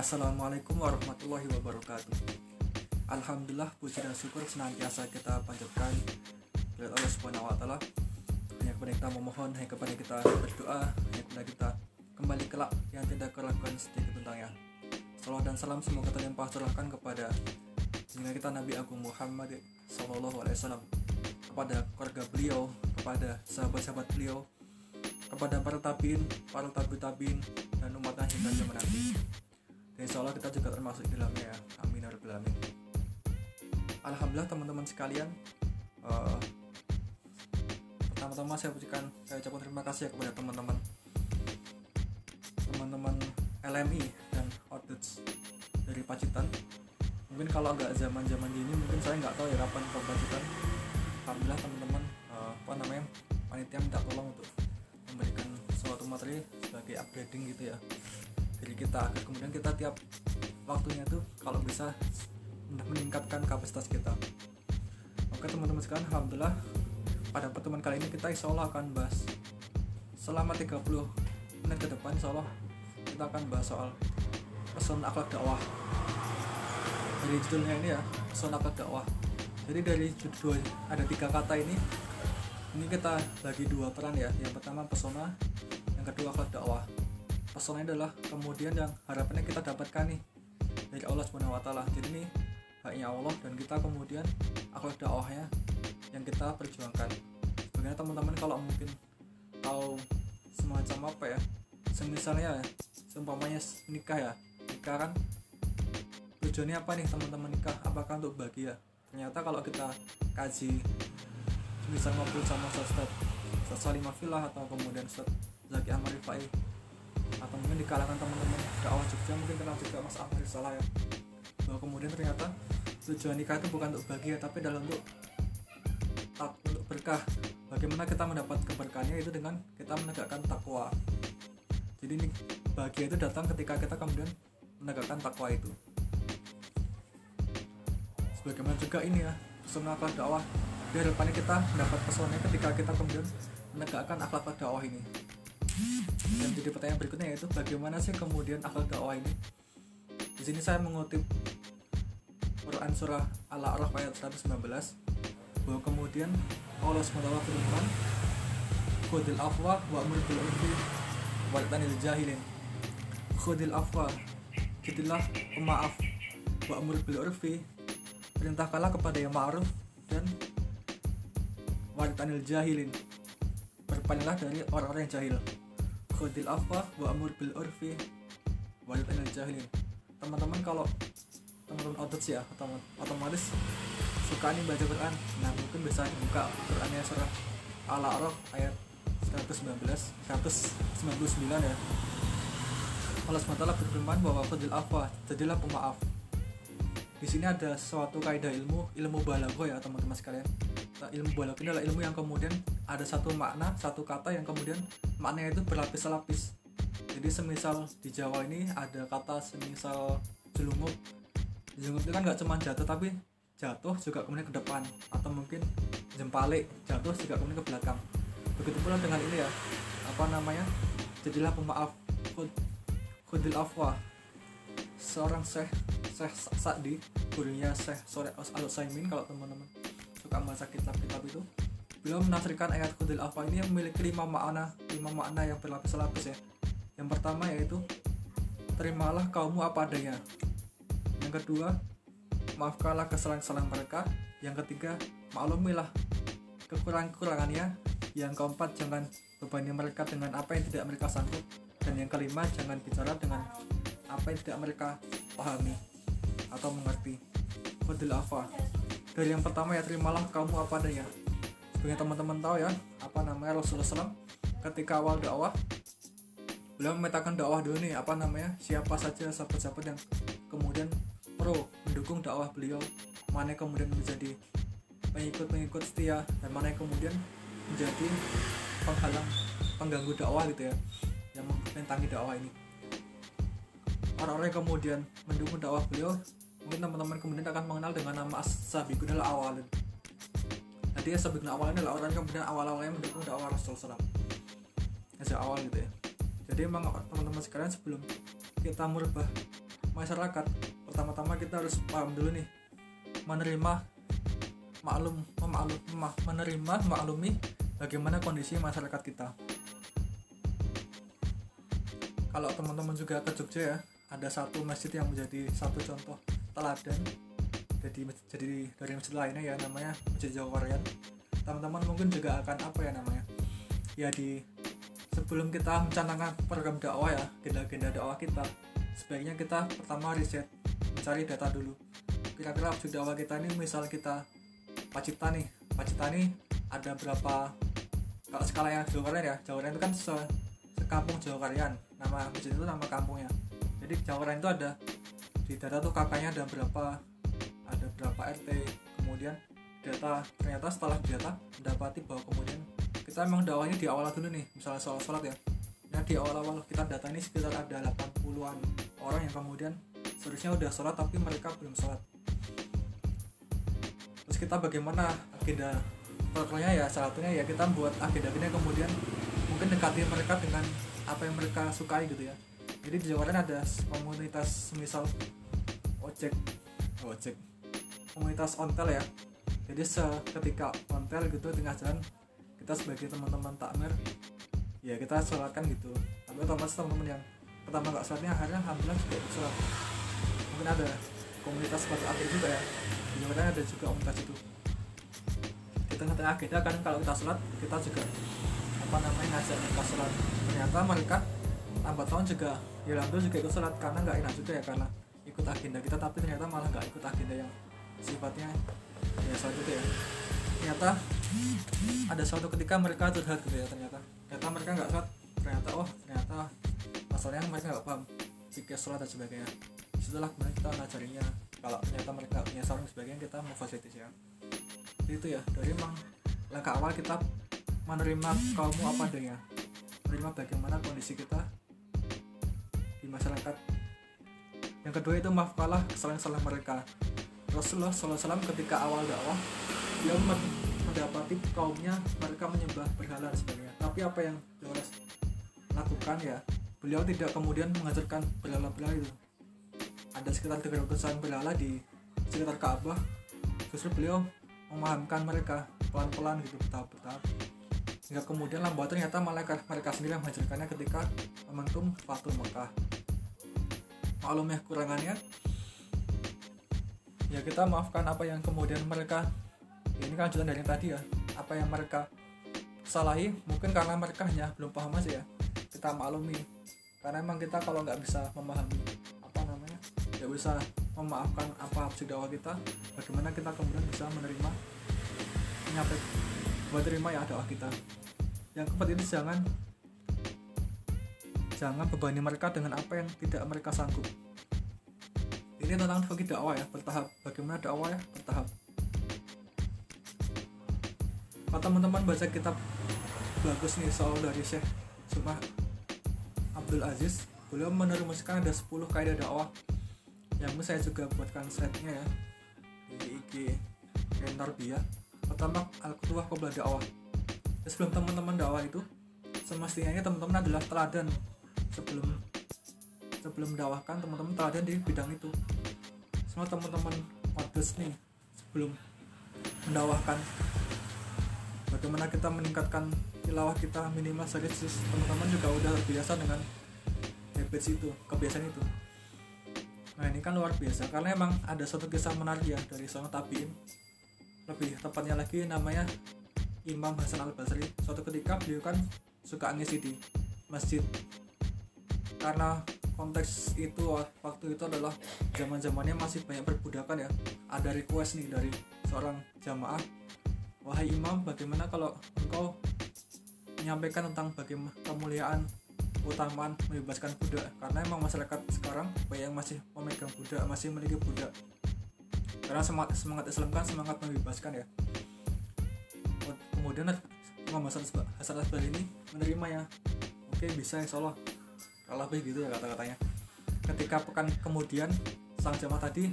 Assalamualaikum warahmatullahi wabarakatuh Alhamdulillah puji dan syukur senantiasa kita panjatkan kepada Allah Subhanahu wa taala. Hanya kepada kita memohon, hanya kepada kita berdoa, hanya kepada kita kembali kelak yang tidak kelakukan sedikit tentangnya. Salam dan salam semoga terlimpah tercurahkan kepada sehingga kita Nabi Agung Muhammad Sallallahu Alaihi Wasallam kepada keluarga beliau, kepada sahabat-sahabat beliau, kepada para tabiin, para tabi tabiin dan umatnya hingga zaman nanti. Insya Allah kita juga termasuk di dalamnya ya. Amin alamin. Alhamdulillah teman-teman sekalian. eh, pertama-tama saya ucapkan saya ucapkan terima kasih ya kepada teman-teman teman-teman LMI dan Outdoors dari Pacitan mungkin kalau nggak zaman-zaman gini mungkin saya nggak tahu ya kapan ke Pacitan alhamdulillah teman-teman eh, apa namanya panitia minta tolong untuk memberikan suatu materi sebagai upgrading gitu ya jadi kita. Kemudian kita tiap waktunya tuh kalau bisa meningkatkan kapasitas kita. Oke teman-teman sekalian alhamdulillah pada pertemuan kali ini kita insya Allah akan bahas selama 30 menit ke depan insya Allah kita akan bahas soal pesan akhlak dakwah. Dari judulnya ini ya pesan akhlak dakwah. Jadi dari judul ada tiga kata ini ini kita bagi dua peran ya. Yang pertama pesona yang kedua akhlak dakwah pesona adalah kemudian yang harapannya kita dapatkan nih dari Allah Subhanahu wa taala. Jadi ini haknya Allah dan kita kemudian akhlak dakwahnya yang kita perjuangkan. Bagaimana teman-teman kalau mungkin tahu semacam apa ya? Semisalnya ya, seumpamanya nikah ya. Nikah kan tujuannya apa nih teman-teman nikah? Apakah untuk bahagia? Ternyata kalau kita kaji bisa ngobrol sama Ustaz Ustaz Salimah Filah atau kemudian Ustaz Zaki Ahmad Rifai atau mungkin di kalangan teman-teman dakwah Jogja mungkin kenal juga Mas Ahmad Salah ya. Bahwa kemudian ternyata tujuan nikah itu bukan untuk bahagia tapi dalam untuk untuk berkah. Bagaimana kita mendapat keberkahannya itu dengan kita menegakkan takwa. Jadi ini bahagia itu datang ketika kita kemudian menegakkan takwa itu. Sebagaimana juga ini ya pesona akhlak dakwah. Di hadapannya kita mendapat pesona ketika kita kemudian menegakkan akhlak dakwah ini dan jadi pertanyaan berikutnya yaitu bagaimana sih kemudian akhlak dakwah ini? Di sini saya mengutip Quran surah Al-A'raf ayat 119 bahwa kemudian Allah SWT berfirman Khudil afwa wa amur bil urfi wa tanil jahilin. Khudil afwa Jadilah pemaaf wa amur bil urfi Perintahkanlah kepada yang ma'ruf dan waritanil jahilin. Berpalinglah dari orang-orang yang jahil Khudil afwa wa amur bil urfi. Waritanil jahilin Teman-teman kalau teman-teman otot ya otom- otomatis suka nih baca Quran. Nah mungkin bisa buka Qurannya surah Al-A'raf ayat 119 199 ya. Allah SWT berfirman bahwa Khudil afwa jadilah pemaaf. Di sini ada suatu kaidah ilmu ilmu balago ya teman-teman sekalian. Nah, ilmu balago ini adalah ilmu yang kemudian ada satu makna satu kata yang kemudian maknanya itu berlapis-lapis. Jadi semisal di Jawa ini ada kata semisal jelungup. Jelungup itu kan nggak cuma jatuh tapi jatuh juga kemudian ke depan. Atau mungkin jempalik jatuh juga kemudian ke belakang. Begitu pula dengan ini ya apa namanya? Jadilah pemaaf Khud, khudil afwa. Seorang syekh syekh Sa- Sa'di gurunya syekh sore al Saimin kalau teman-teman suka membaca kitab-kitab itu beliau menafsirkan ayat khudil afwa ini memiliki lima makna lima makna yang berlapis-lapis ya. Yang pertama yaitu terimalah kaummu apa adanya. Yang kedua maafkanlah kesalahan-kesalahan mereka. Yang ketiga maklumilah kekurangan-kekurangannya yang keempat jangan bebani mereka dengan apa yang tidak mereka sanggup. Dan yang kelima jangan bicara dengan apa yang tidak mereka pahami atau mengerti. Khudil afa dari yang pertama ya terimalah kamu apa adanya sebagai teman-teman tahu ya apa namanya Rasulullah SAW ketika awal dakwah beliau memetakan dakwah dulu nih apa namanya siapa saja sahabat-sahabat yang kemudian pro mendukung dakwah beliau mana kemudian menjadi pengikut-pengikut setia dan mana kemudian menjadi penghalang pengganggu dakwah gitu ya yang menentangi dakwah ini. Orang-orang yang kemudian mendukung dakwah beliau mungkin teman-teman kemudian akan mengenal dengan nama As-Sabiqun al-Awalin jadi As-Sabiqun al-Awalin adalah orang yang kemudian awal-awalnya mendukung dakwah Rasulullah sejak awal gitu ya. Jadi emang teman-teman sekalian sebelum kita merubah masyarakat pertama-tama kita harus paham dulu nih menerima maklum memaklum menerima maklumi bagaimana kondisi masyarakat kita. Kalau teman-teman juga ke Jogja ya ada satu masjid yang menjadi satu contoh teladan jadi jadi dari masjid lainnya ya namanya Masjid Jawa Korean teman-teman mungkin juga akan apa ya namanya? Ya di sebelum kita mencanangkan program dakwah ya agenda-agenda dakwah kita sebaiknya kita pertama riset mencari data dulu. Kira-kira maksud dakwah kita ini misal kita Pacita nih Pacita nih ada berapa kalau skala yang Jawa Korean ya Jawa Korean itu kan se sekampung Jawa Korean nama masjid itu nama kampungnya. Jadi Jawa Korean itu ada di data tuh kakaknya ada berapa ada berapa RT kemudian data ternyata setelah data mendapati bahwa kemudian kita memang dakwahnya di awal dulu nih misalnya soal sholat ya. Nah di awal-awal kita data ini sekitar ada 80-an orang yang kemudian seharusnya udah sholat tapi mereka belum sholat. Terus kita bagaimana agenda protokolnya ya? Salah satunya ya kita buat agenda-agenda kemudian mungkin dekati mereka dengan apa yang mereka sukai gitu ya. Jadi di Jawa ada komunitas misal ojek. Ojek komunitas ontel ya. Jadi seketika ontel gitu tengah jalan kita sebagai teman-teman takmir ya kita sholatkan gitu. Tapi otomatis teman-teman yang pertama nggak sholatnya akhirnya alhamdulillah juga sholat. Mungkin ada komunitas akhir juga ya. Di ada juga komunitas itu. Di tengah-tengah agenda kan kalau kita sholat kita juga apa namanya ngajak mereka sholat. Ternyata mereka lambat tahun juga ya juga ikut sholat. Karena nggak enak juga ya karena ikut agenda kita tapi ternyata malah nggak ikut agenda yang sifatnya ya itu ya. Ternyata ada suatu ketika mereka curhat gitu ya ternyata. Ternyata mereka nggak sholat ternyata oh ternyata masalahnya mereka nggak paham jika sholat dan sebagainya. Setelah kemudian kita ngajarinya kalau ternyata mereka punya saran sebagainya kita mau ya. Jadi itu ya dari emang langkah awal kita menerima kaummu apa adanya menerima bagaimana kondisi kita di masyarakat. Yang kedua itu maaf kalah kesalahan-kesalahan mereka Rasulullah SAW ketika awal dakwah dia mendapati kaumnya mereka menyembah berhala dan sebagainya tapi apa yang beliau lakukan ya beliau tidak kemudian mengajarkan berhala-berhala itu. Ada sekitar 300an berhala di sekitar Ka'bah. Justru beliau memahamkan mereka pelan-pelan gitu bertahap-bertahap. Hingga kemudian lambat ternyata malaikat mereka sendiri yang mengajarkannya ketika momentum Fatul Mekah. Maklum ya kurangannya ya kita maafkan apa yang kemudian mereka ya ini kan lanjutan dari tadi ya apa yang mereka salahi mungkin karena mereka hanya belum paham aja ya kita maklumi. Karena emang kita kalau nggak bisa memahami apa namanya nggak bisa memaafkan apa maksud dakwah kita bagaimana kita kemudian bisa menerima menyampaikan buat terima ya doa kita. Yang keempat itu jangan jangan bebani mereka dengan apa yang tidak mereka sanggup ini tentang bagi dakwah ya bertahap. Bagaimana dakwah ya? Bertahap. Kalau teman-teman baca kitab bagus nih soal dari Syekh Sumah Abdul Aziz beliau menerumuskan ada 10 kaidah dakwah yang saya juga buatkan slide-nya ya di IG Tarbiyah pertama al-kutuwah qabla dakwah. Sebelum teman-teman dakwah itu semestinya teman-teman adalah teladan sebelum sebelum dakwahkan teman-teman teladan di bidang itu semua teman-teman modus nih sebelum mendakwahkan bagaimana kita meningkatkan tilawah kita minimal serius teman-teman juga udah biasa dengan habits itu kebiasaan itu. Nah ini kan luar biasa karena emang ada satu kisah menarik ya dari seorang tabiin. Lebih tepatnya lagi namanya Imam Hasan Al Basri suatu ketika beliau kan suka ngisi di masjid. Karena konteks itu waktu itu adalah zaman zamannya masih banyak perbudakan ya. Ada request nih dari seorang jamaah wahai imam bagaimana kalau engkau menyampaikan tentang bagaimana kemuliaan utamaan membebaskan budak? Karena emang masyarakat sekarang banyak yang masih memegang budak masih memiliki budak. Karena semangat semangat Islam kan semangat membebaskan ya. Kemudian Imam Hasan Hasan ini menerima ya oke bisa insya Allah kalau lebih gitu ya kata-katanya. Ketika pekan kemudian sang jamaah tadi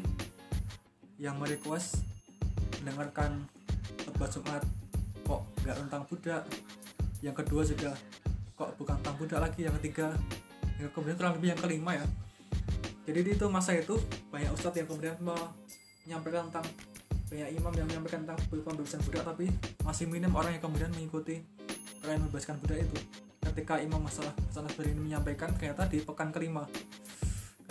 yang merequest mendengarkan khutbah Jumat kok nggak tentang budak? Yang kedua juga kok bukan tentang budak lagi? Yang ketiga yang kemudian kurang lebih yang kelima ya. Jadi di itu masa itu banyak ustadz yang kemudian menyampaikan tentang banyak imam yang menyampaikan tentang pembebasan budak tapi masih minim orang yang kemudian mengikuti tren membebaskan budak itu ketika imam masalah masalah ini menyampaikan ternyata di pekan kelima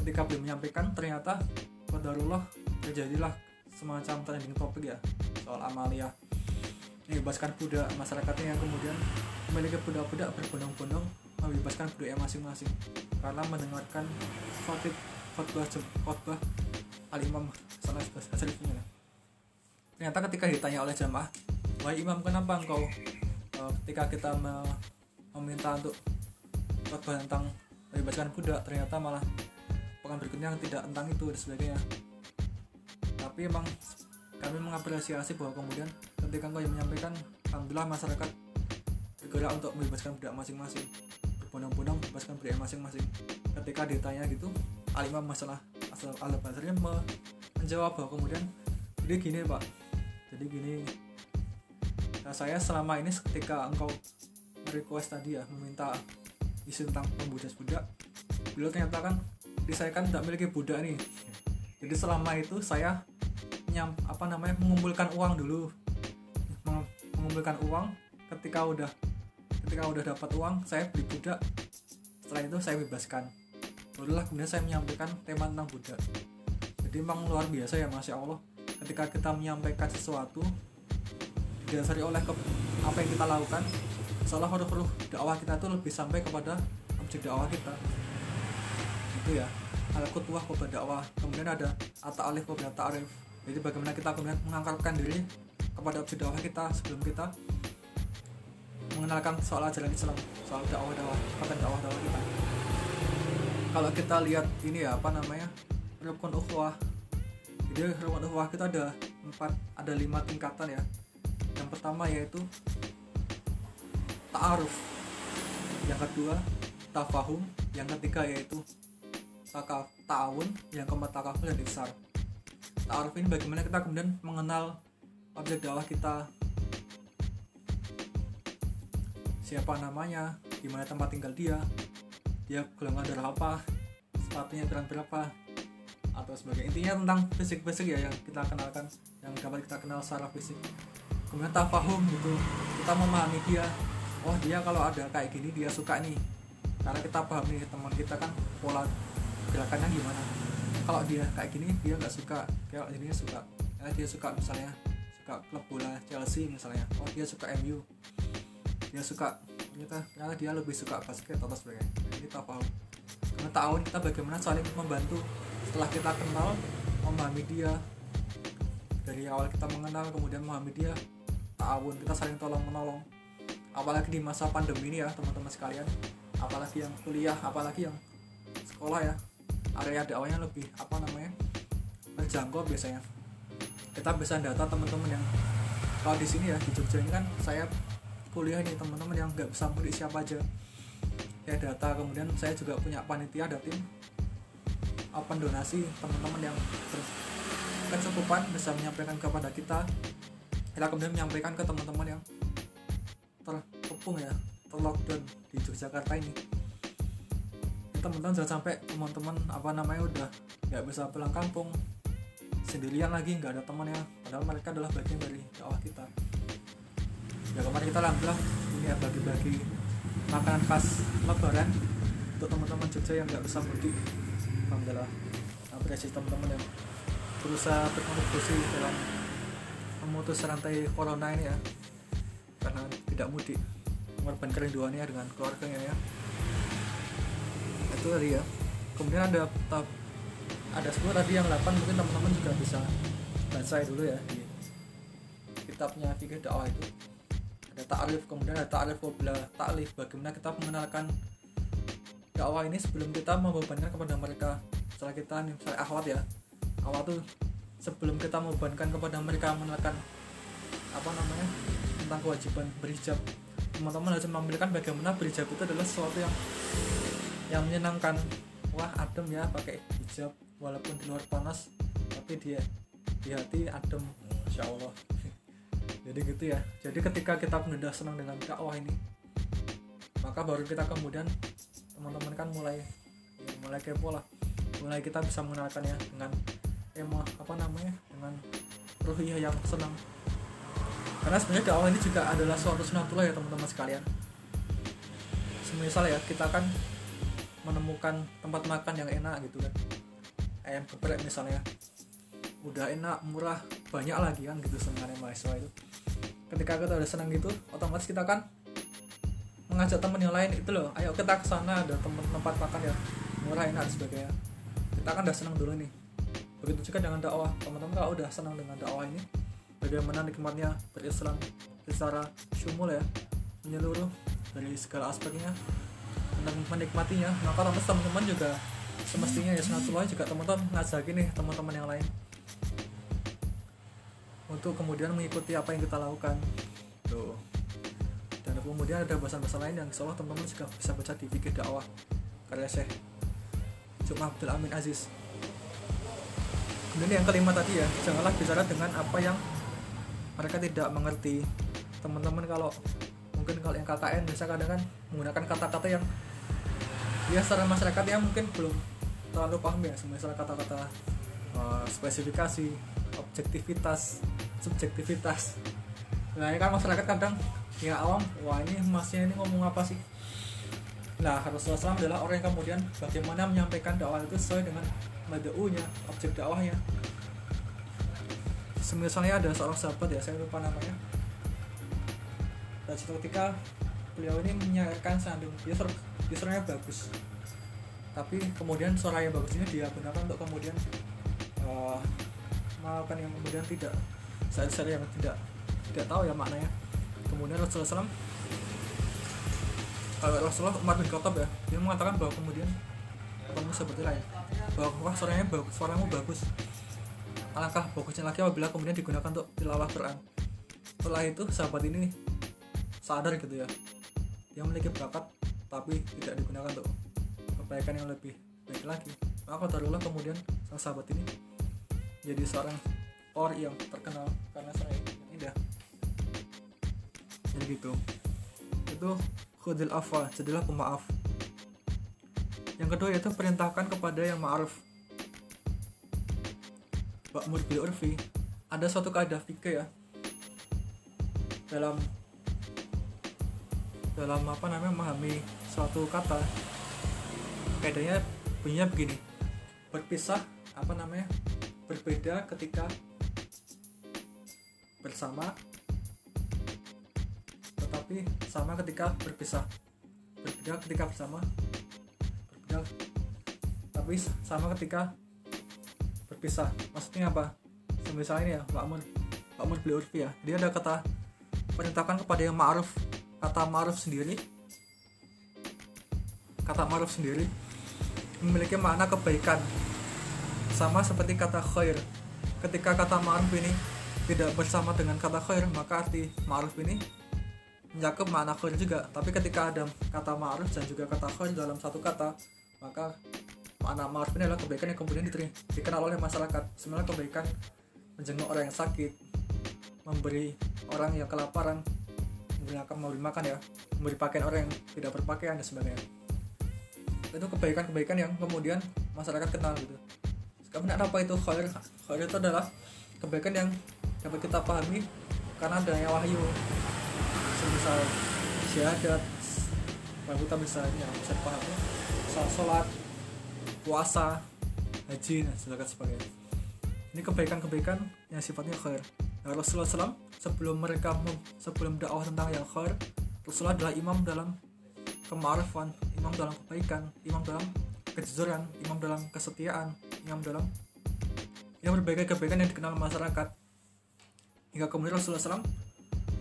ketika beliau menyampaikan ternyata Qadarullah terjadilah semacam trending topik ya soal amalia membebaskan budak masyarakatnya yang kemudian memiliki budak-budak berbondong-bondong membebaskan budaya masing-masing karena mendengarkan khotib khotbah khotbah al imam sana hasilnya ternyata ketika ditanya oleh jamaah wahai imam kenapa engkau uh, ketika kita meminta untuk khotbah tentang membebaskan budak ternyata malah pekan berikutnya tidak tentang itu dan sebagainya. Tapi emang kami mengapresiasi bahwa kemudian ketika engkau yang menyampaikan alhamdulillah masyarakat bergerak untuk membebaskan budak masing-masing berbondong-bondong membebaskan budak masing-masing. Ketika ditanya gitu alimah masalah asal al basarnya menjawab bahwa kemudian jadi gini pak jadi gini nah saya selama ini ketika engkau request tadi ya meminta isu tentang pembudas budak beliau ternyata kan saya kan tidak memiliki budak nih. Jadi selama itu saya nyam apa namanya mengumpulkan uang dulu. Mengumpulkan uang ketika udah ketika udah dapat uang saya beli budak. Setelah itu saya bebaskan. Barulah kemudian saya menyampaikan tema tentang budak. Jadi memang luar biasa ya masya allah. Ketika kita menyampaikan sesuatu didasari oleh apa yang kita lakukan seolah huruf-huruf dakwah kita itu lebih sampai kepada objek dakwah kita. Itu ya al kutwah kepada dakwah kemudian ada atau alif kepada ta'arif jadi bagaimana kita kemudian mengangkatkan diri kepada objek dakwah kita sebelum kita mengenalkan soal ajaran Islam soal dakwah dakwah konten dakwah dakwah kita. Kalau kita lihat ini ya apa namanya rukun ukhuwah. Jadi rukun ukhuwah kita ada empat ada lima tingkatan ya. Yang pertama yaitu ta'aruf. Yang kedua tafahum. Yang ketiga yaitu ta'awun. Yang keempat takaful dan ifsar ta'aruf ini bagaimana kita kemudian mengenal objek dakwah kita? Siapa namanya? Di mana tempat tinggal dia? Dia golongan darah apa? Sepatunya berat berapa? Atau sebagai intinya tentang fisik-fisik ya yang kita kenalkan yang dapat kita kenal secara fisik. Kemudian tafahum gitu kita memahami dia oh dia kalau ada kayak gini dia suka nih. Karena kita paham nih teman kita kan pola gerakannya gimana. Kalau dia kayak gini dia nggak suka. Kayak ini suka ya, dia suka misalnya suka klub bola Chelsea misalnya. Oh dia suka MU dia suka ternyata ternyata dia lebih suka basket atau sebagainya. Nah, kita paham. Karena tahun kita bagaimana saling membantu. Setelah kita kenal memahami dia. Dari awal kita mengenal kemudian memahami dia tahun kita saling tolong menolong apalagi di masa pandemi ini ya teman-teman sekalian. Apalagi yang kuliah apalagi yang sekolah ya. Area dakwahnya lebih apa namanya terjangkau biasanya. Kita bisa data teman-teman yang kalau di sini ya di Jogja ini kan saya kuliah nih teman-teman yang nggak bisa mudik siapa aja. Ya data. Kemudian saya juga punya panitia ada tim open donasi teman-teman yang berkecukupan bisa menyampaikan kepada kita. Kita kemudian menyampaikan ke teman-teman yang terkepung ya terlockdown di Yogyakarta ini. Teman-teman jangan sampai teman-teman apa namanya udah nggak bisa pulang kampung. Sendirian lagi nggak ada temannya padahal mereka adalah bagian dari dakwah kita. Ya kemarin kita alhamdulillah ini ya bagi-bagi makanan khas lebaran untuk teman-teman Jogja yang nggak bisa mudik. Alhamdulillah apresiasi teman-teman yang berusaha berkontribusi dalam memutus rantai corona ini ya karena tidak mudik. Mengorbankan kerinduannya dengan keluarganya ya. Itu tadi ya. Kemudian ada tab ada 10 tadi yang 8 mungkin teman-teman juga bisa baca dulu ya di kitabnya fikih dakwah itu. Ada ta'rif kemudian ada ta'rif wabla ta'lif bagaimana kita mengenalkan dakwah ini sebelum kita membebankan kepada mereka. Setelah kita misalnya akhwat ya. Awal tuh sebelum kita membebankan kepada mereka mengenalkan apa namanya tentang kewajiban berhijab teman-teman harus memiliki bagaimana berhijab itu adalah sesuatu yang yang menyenangkan. Wah adem ya pakai hijab walaupun di luar panas tapi dia di hati adem. Insya Allah. Jadi gitu ya. Jadi ketika kita sudah senang dengan dakwah ini maka baru kita kemudian teman-teman kan mulai ya, mulai kepo lah. Mulai kita bisa mengenalkannya dengan emo apa namanya dengan ruhiyah yang senang karena sebenarnya dakwah ini juga adalah suatu sunatullah ya teman-teman sekalian. Semisal ya kita kan menemukan tempat makan yang enak gitu kan. Ayam geprek misalnya udah enak murah banyak lagi kan gitu senangnya mahasiswa itu. Ketika kita udah senang gitu otomatis kita kan mengajak temen yang lain itu loh. Ayo kita ke sana ada temen tempat makan ya murah enak dan sebagainya. Kita kan udah senang dulu nih. Begitu juga dengan dakwah. Teman-teman kalau udah senang dengan dakwah ini bagaimana nikmatnya berislam secara syumul ya menyeluruh dari segala aspeknya dan menikmatinya. Maka teman-teman juga semestinya ya sunatullah juga teman-teman ngajakin nih teman-teman yang lain. Untuk kemudian mengikuti apa yang kita lakukan. Tuh. Dan kemudian ada bahasan-bahasan lain yang insya Allah teman-teman juga bisa baca di fikih dakwah. Karya Syekh Cuma Abdul Amin Aziz. Kemudian yang kelima tadi ya janganlah bicara dengan apa yang mereka tidak mengerti. Teman-teman kalau mungkin kalau yang KKN bisa kadang kan menggunakan kata-kata yang ya secara masyarakat yang mungkin belum terlalu paham ya misalnya kata-kata uh, spesifikasi objektivitas subjektivitas. Nah ini kan masyarakat kadang ya awam wah ini masnya ini ngomong apa sih? Nah Rasulullah SAW adalah orang yang kemudian bagaimana menyampaikan dakwah itu sesuai dengan madaunya objek dakwahnya misalnya ada seorang sahabat ya saya lupa namanya. Dan suatu ketika beliau ini menyampaikan sandung dia suaranya bagus. Tapi kemudian suara yang bagus ini dia gunakan untuk kemudian uh, melakukan yang kemudian tidak saya yang tidak tidak tahu ya maknanya. Kemudian Rasulullah SAW kalau Rasulullah Umar bin Khattab ya dia mengatakan bahwa kemudian kamu seperti lain. Bahwa suaranya bagus suaramu bagus alangkah bagusnya lagi apabila kemudian digunakan untuk tilawah Quran. Setelah itu sahabat ini sadar gitu ya. Dia memiliki bakat tapi tidak digunakan untuk kebaikan yang lebih baik lagi. Maka taruhlah kemudian sang sahabat ini jadi seorang or yang terkenal karena saya indah. Jadi gitu. Itu khudil afa jadilah pemaaf. Yang kedua yaitu perintahkan kepada yang ma'ruf Ba'mur bil urfi ada suatu kaidah fikih ya. Dalam dalam apa namanya memahami suatu kata kaidahnya bunyinya begini. Berpisah apa namanya berbeda ketika bersama tetapi sama ketika berpisah. Berbeda ketika bersama berbeda tapi sama ketika berpisah. Maksudnya apa? Misalnya ini ya Pak Mun. Pak Mun beli urfi ya. Dia ada kata perintahkan kepada yang ma'ruf kata ma'ruf sendiri. Kata ma'ruf sendiri memiliki makna kebaikan. Sama seperti kata khair. Ketika kata ma'ruf ini tidak bersama dengan kata khair maka arti ma'ruf ini mencakup makna khair juga. Tapi ketika ada kata ma'ruf dan juga kata khair dalam satu kata maka makna ma'ruf ini adalah kebaikan yang kemudian dikenal oleh masyarakat. Sebenarnya kebaikan menjenguk orang yang sakit memberi orang yang kelaparan memberi memberi makan ya memberi pakaian orang yang tidak berpakaian dan sebagainya. Itu kebaikan-kebaikan yang kemudian masyarakat kenal gitu. Kemudian apa itu khair. Khair itu adalah kebaikan yang dapat kita pahami karena adanya wahyu. Semisal syahadat baru kita bisa ya, bisa sholat puasa haji dan sebagainya. Ini kebaikan-kebaikan yang sifatnya khair. Nah, Rasulullah SAW sebelum mereka sebelum dakwah tentang yang khair Rasulullah adalah imam dalam kemarifan imam dalam kebaikan imam dalam kejujuran imam dalam kesetiaan imam dalam yang berbagai kebaikan yang dikenal masyarakat. Hingga kemudian Rasulullah SAW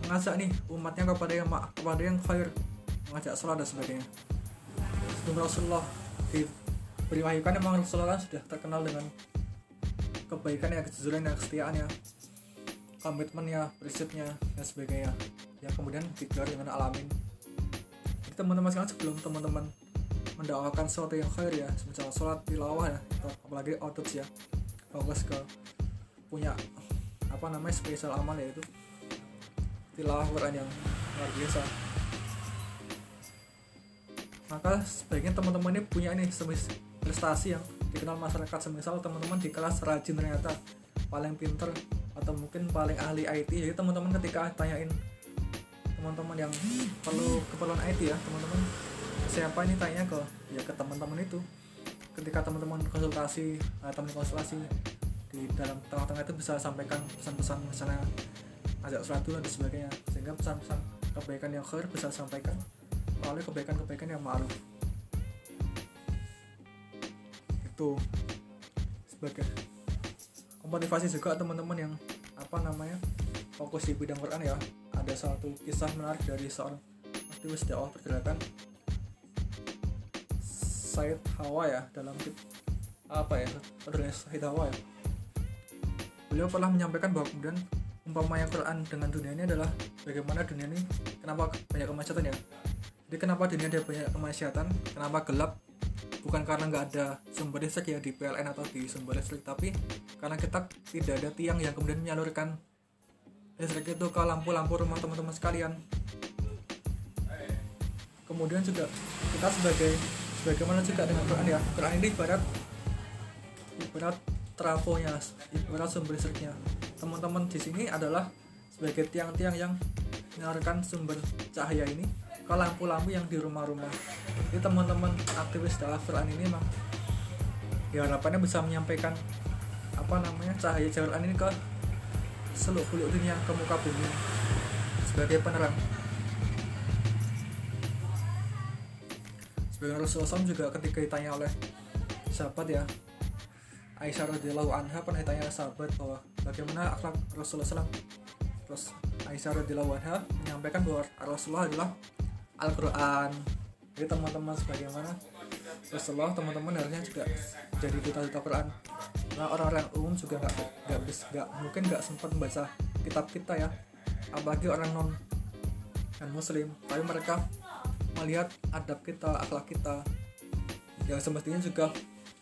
mengajak nih umatnya kepada yang kepada yang khair mengajak sholat dan sebagainya. Sebelum Rasulullah kan memang Rasulullah sudah terkenal dengan kebaikan ya kejujuran ya kesetiaannya komitmennya prinsipnya dan sebagainya. Yang kemudian digelar dengan alamin. Jadi teman-teman sekarang sebelum teman-teman mendakwakan sesuatu yang khair ya semisal sholat tilawah ya atau apalagi output ya fokus ke punya apa namanya spesial amal yaitu tilawah Quran yang luar biasa. Maka sebaiknya teman-teman ini punya ini prestasi yang dikenal masyarakat semisal teman-teman di kelas rajin ternyata paling pinter atau mungkin paling ahli IT jadi teman-teman ketika tanyain teman-teman yang perlu keperluan IT ya teman-teman siapa ini tanya ke ya ke teman-teman itu. Ketika teman-teman konsultasi uh, teman konsultasi di dalam tengah-tengah itu bisa sampaikan pesan-pesan misalnya ajak surat dulu dan sebagainya. Sehingga pesan-pesan kebaikan yang khair bisa sampaikan melalui kebaikan-kebaikan yang ma'ruf itu sebagai motivasi juga teman-teman yang apa namanya fokus di bidang Quran ya. Ada satu kisah menarik dari seorang aktivis dakwah pergerakan Said Hawa ya dalam apa ya penulis Said Hawa ya. Beliau pernah menyampaikan bahwa kemudian umpamanya Quran dengan dunia ini adalah bagaimana dunia ini kenapa banyak kemacetan ya? Jadi kenapa dunia ada banyak kemacetan kenapa gelap bukan karena nggak ada sumber listrik ya di PLN atau di sumber listrik tapi karena kita tidak ada tiang yang kemudian menyalurkan listrik itu ke lampu-lampu rumah teman-teman sekalian. Kemudian juga kita sebagai bagaimana juga dengan Quran ya? Quran ini ibarat ibarat trafonya ibarat sumber listriknya. Teman-teman di sini adalah sebagai tiang-tiang yang menyalurkan sumber cahaya ini ke lampu-lampu yang di rumah-rumah jadi teman-teman aktivis dalam Quran ini mah ya harapannya bisa menyampaikan apa namanya cahaya Quran ini ke seluruh dunia ke muka bumi sebagai penerang. Sebagai Rasulullah SAW juga ketika ditanya oleh sahabat ya Aisyah radhiyallahu anha pernah ditanya sahabat bahwa bagaimana akhlak Rasulullah SAW. Terus Aisyah radhiyallahu anha menyampaikan bahwa Rasulullah adalah Al-Quran jadi teman-teman sebagaimana Rasulullah teman-teman harusnya juga jadi duta-duta Quran. Nah orang-orang umum juga nggak nggak nggak mungkin nggak sempat membaca kitab kita ya. Apalagi orang non dan muslim. Tapi mereka melihat adab kita akhlak kita. Yang semestinya juga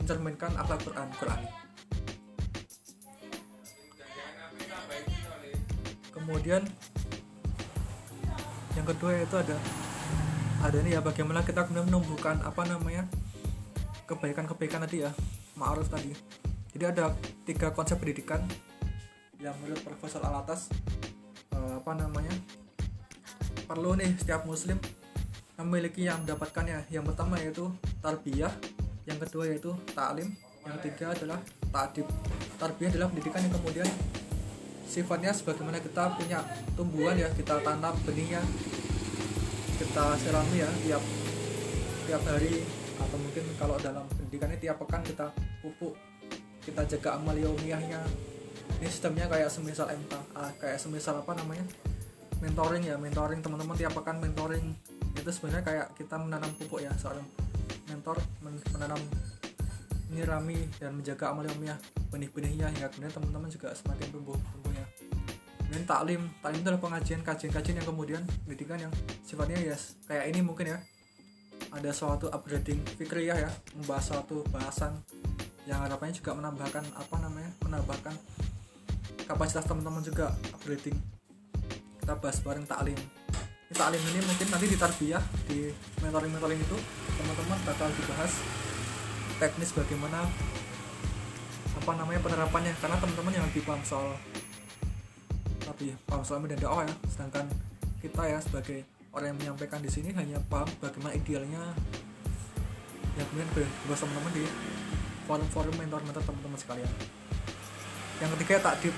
mencerminkan akhlak Quran Quran. Kemudian yang kedua yaitu ada ada ini ya bagaimana kita kemudian menumbuhkan apa namanya kebaikan-kebaikan tadi ya ma'ruf tadi. Jadi ada tiga konsep pendidikan yang menurut Profesor Alatas eh, apa namanya perlu nih setiap muslim memiliki yang mendapatkannya. Yang pertama yaitu tarbiyah yang kedua yaitu taklim yang ketiga adalah ta'dib. Tarbiyah adalah pendidikan yang kemudian sifatnya sebagaimana kita punya tumbuhan ya kita tanam benihnya kita sirami ya tiap tiap hari atau mungkin kalau dalam pendidikannya tiap pekan kita pupuk kita jaga amal ini sistemnya kayak semisal MK ah, kayak semisal apa namanya? Mentoring ya mentoring teman-teman tiap pekan mentoring. Itu sebenarnya kayak kita menanam pupuk ya seorang mentor menanam menyirami dan menjaga amal yaumiyah benih-benihnya hingga kemudian teman-teman juga semakin tumbuh tumbuhnya kemudian taklim. Taklim itu adalah pengajian kajian-kajian yang kemudian pendidikan yang sifatnya ya yes, kayak ini mungkin ya. Ada suatu upgrading fikriyah ya. Membahas suatu bahasan yang harapannya juga menambahkan apa namanya menambahkan kapasitas teman-teman juga upgrading. Kita bahas bareng taklim. Ini taklim ini mungkin nanti di tarbiyah di mentoring-mentoring itu teman-teman bakal dibahas teknis bagaimana apa namanya penerapannya. Karena teman-teman yang lebih paham soal lebih paham soal media dakwah ya. Sedangkan kita ya sebagai orang yang menyampaikan di sini hanya paham bagaimana idealnya yang kemudian berbahas teman-teman di forum-forum mentor-mentor teman-teman sekalian. Yang ketiga takdib.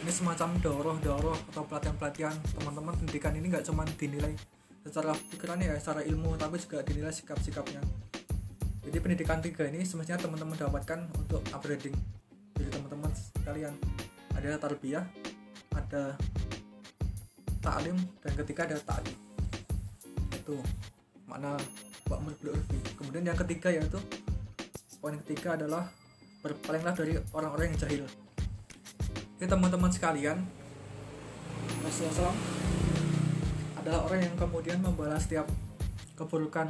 Ini semacam doroh-doroh atau pelatihan-pelatihan teman-teman. Pendidikan ini nggak cuma dinilai secara pikirannya ya secara ilmu tapi juga dinilai sikap-sikapnya. Jadi pendidikan tiga ini semestinya teman-teman dapatkan untuk upgrading jadi teman-teman sekalian. Ada tarbiyah ada taklim dan ketika ada takdim itu makna Mbak Urfi kemudian yang ketiga yaitu poin ketiga adalah berpalinglah dari orang-orang yang jahil. Jadi teman-teman sekalian Rasulullah adalah orang yang kemudian membalas setiap keburukan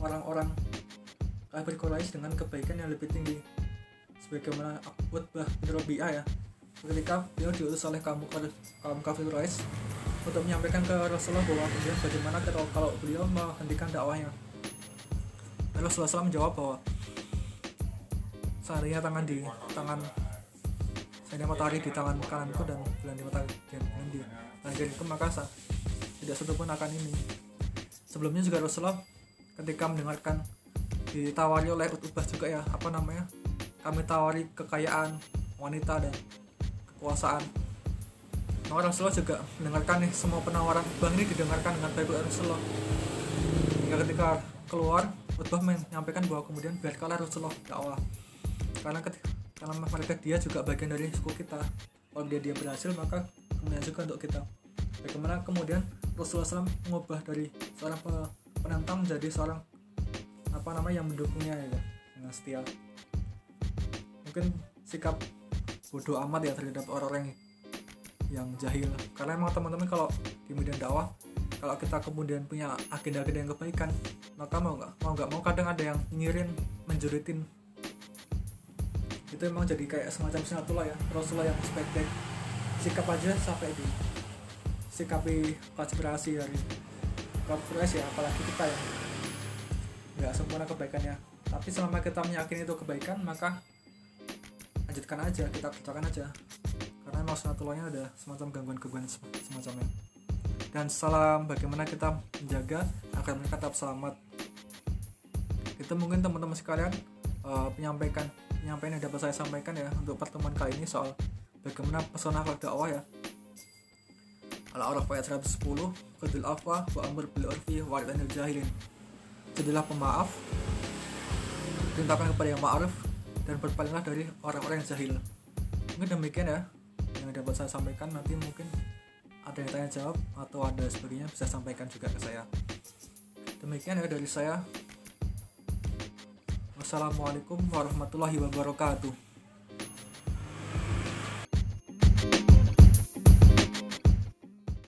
orang-orang kafir Quraisy dengan kebaikan yang lebih tinggi. Sebagaimana Utbah bin Rabi'ah ya ketika beliau diutus oleh kaum kaum kafir Quraisy untuk menyampaikan ke Rasulullah bahwa kemudian bagaimana kalau, beliau menghentikan dakwahnya. Rasulullah SAW menjawab bahwa seandainya tangan di tangan seandainya matahari di tangan kananku dan bulan di matahari di tangan kiriku maka tidak satu pun akan ini. Sebelumnya juga Rasulullah ketika mendengarkan ditawari oleh Utbah juga ya apa namanya kami tawari kekayaan wanita dan kekuasaan. Maka Rasulullah juga mendengarkan nih semua penawaran. Utbah ini didengarkan dengan baik oleh Rasulullah hingga ketika keluar Utbah menyampaikan bahwa kemudian biarkanlah Rasulullah dakwah karena ketika karena mereka dia juga bagian dari suku kita. Kalau dia dia berhasil maka kemudian juga untuk kita. Bagaimana kemudian Rasulullah SAW mengubah dari seorang pe- penantang menjadi seorang apa namanya yang mendukungnya ya dengan setia. Mungkin sikap bodoh amat ya terhadap orang-orang yang jahil. Karena emang teman-teman kalau di media dakwah kalau kita kemudian punya agenda-agenda yang kebaikan maka mau nggak mau nggak mau kadang ada yang nyirin menjuritin. Itu emang jadi kayak semacam sinatullah ya Rasulullah yang sebaik sikap aja sampai di sikapi konspirasi dari konspirasi ya apalagi kita yang nggak sempurna kebaikannya. Tapi selama kita meyakini itu kebaikan maka lanjutkan aja kita kerjakan aja. Karena emang sunatullahnya ada semacam gangguan-gangguan sem- semacamnya. Dan salam bagaimana kita menjaga agar mereka tetap selamat. Itu mungkin teman-teman sekalian eh, penyampaikan penyampaian yang dapat saya sampaikan ya untuk pertemuan kali ini soal bagaimana pesona akhlak dakwah ya. Al-A'raf ayat 110 Qadil afwa wa amr bil urfi wa jahilin. Jadilah pemaaf Perintahkan kepada yang ma'arif Dan berpalinglah dari orang-orang yang jahil. Mungkin demikian ya Yang dapat saya sampaikan. Nanti mungkin ada yang tanya jawab Atau ada sebagainya bisa sampaikan juga ke saya. Demikian ya dari saya. Wassalamualaikum warahmatullahi wabarakatuh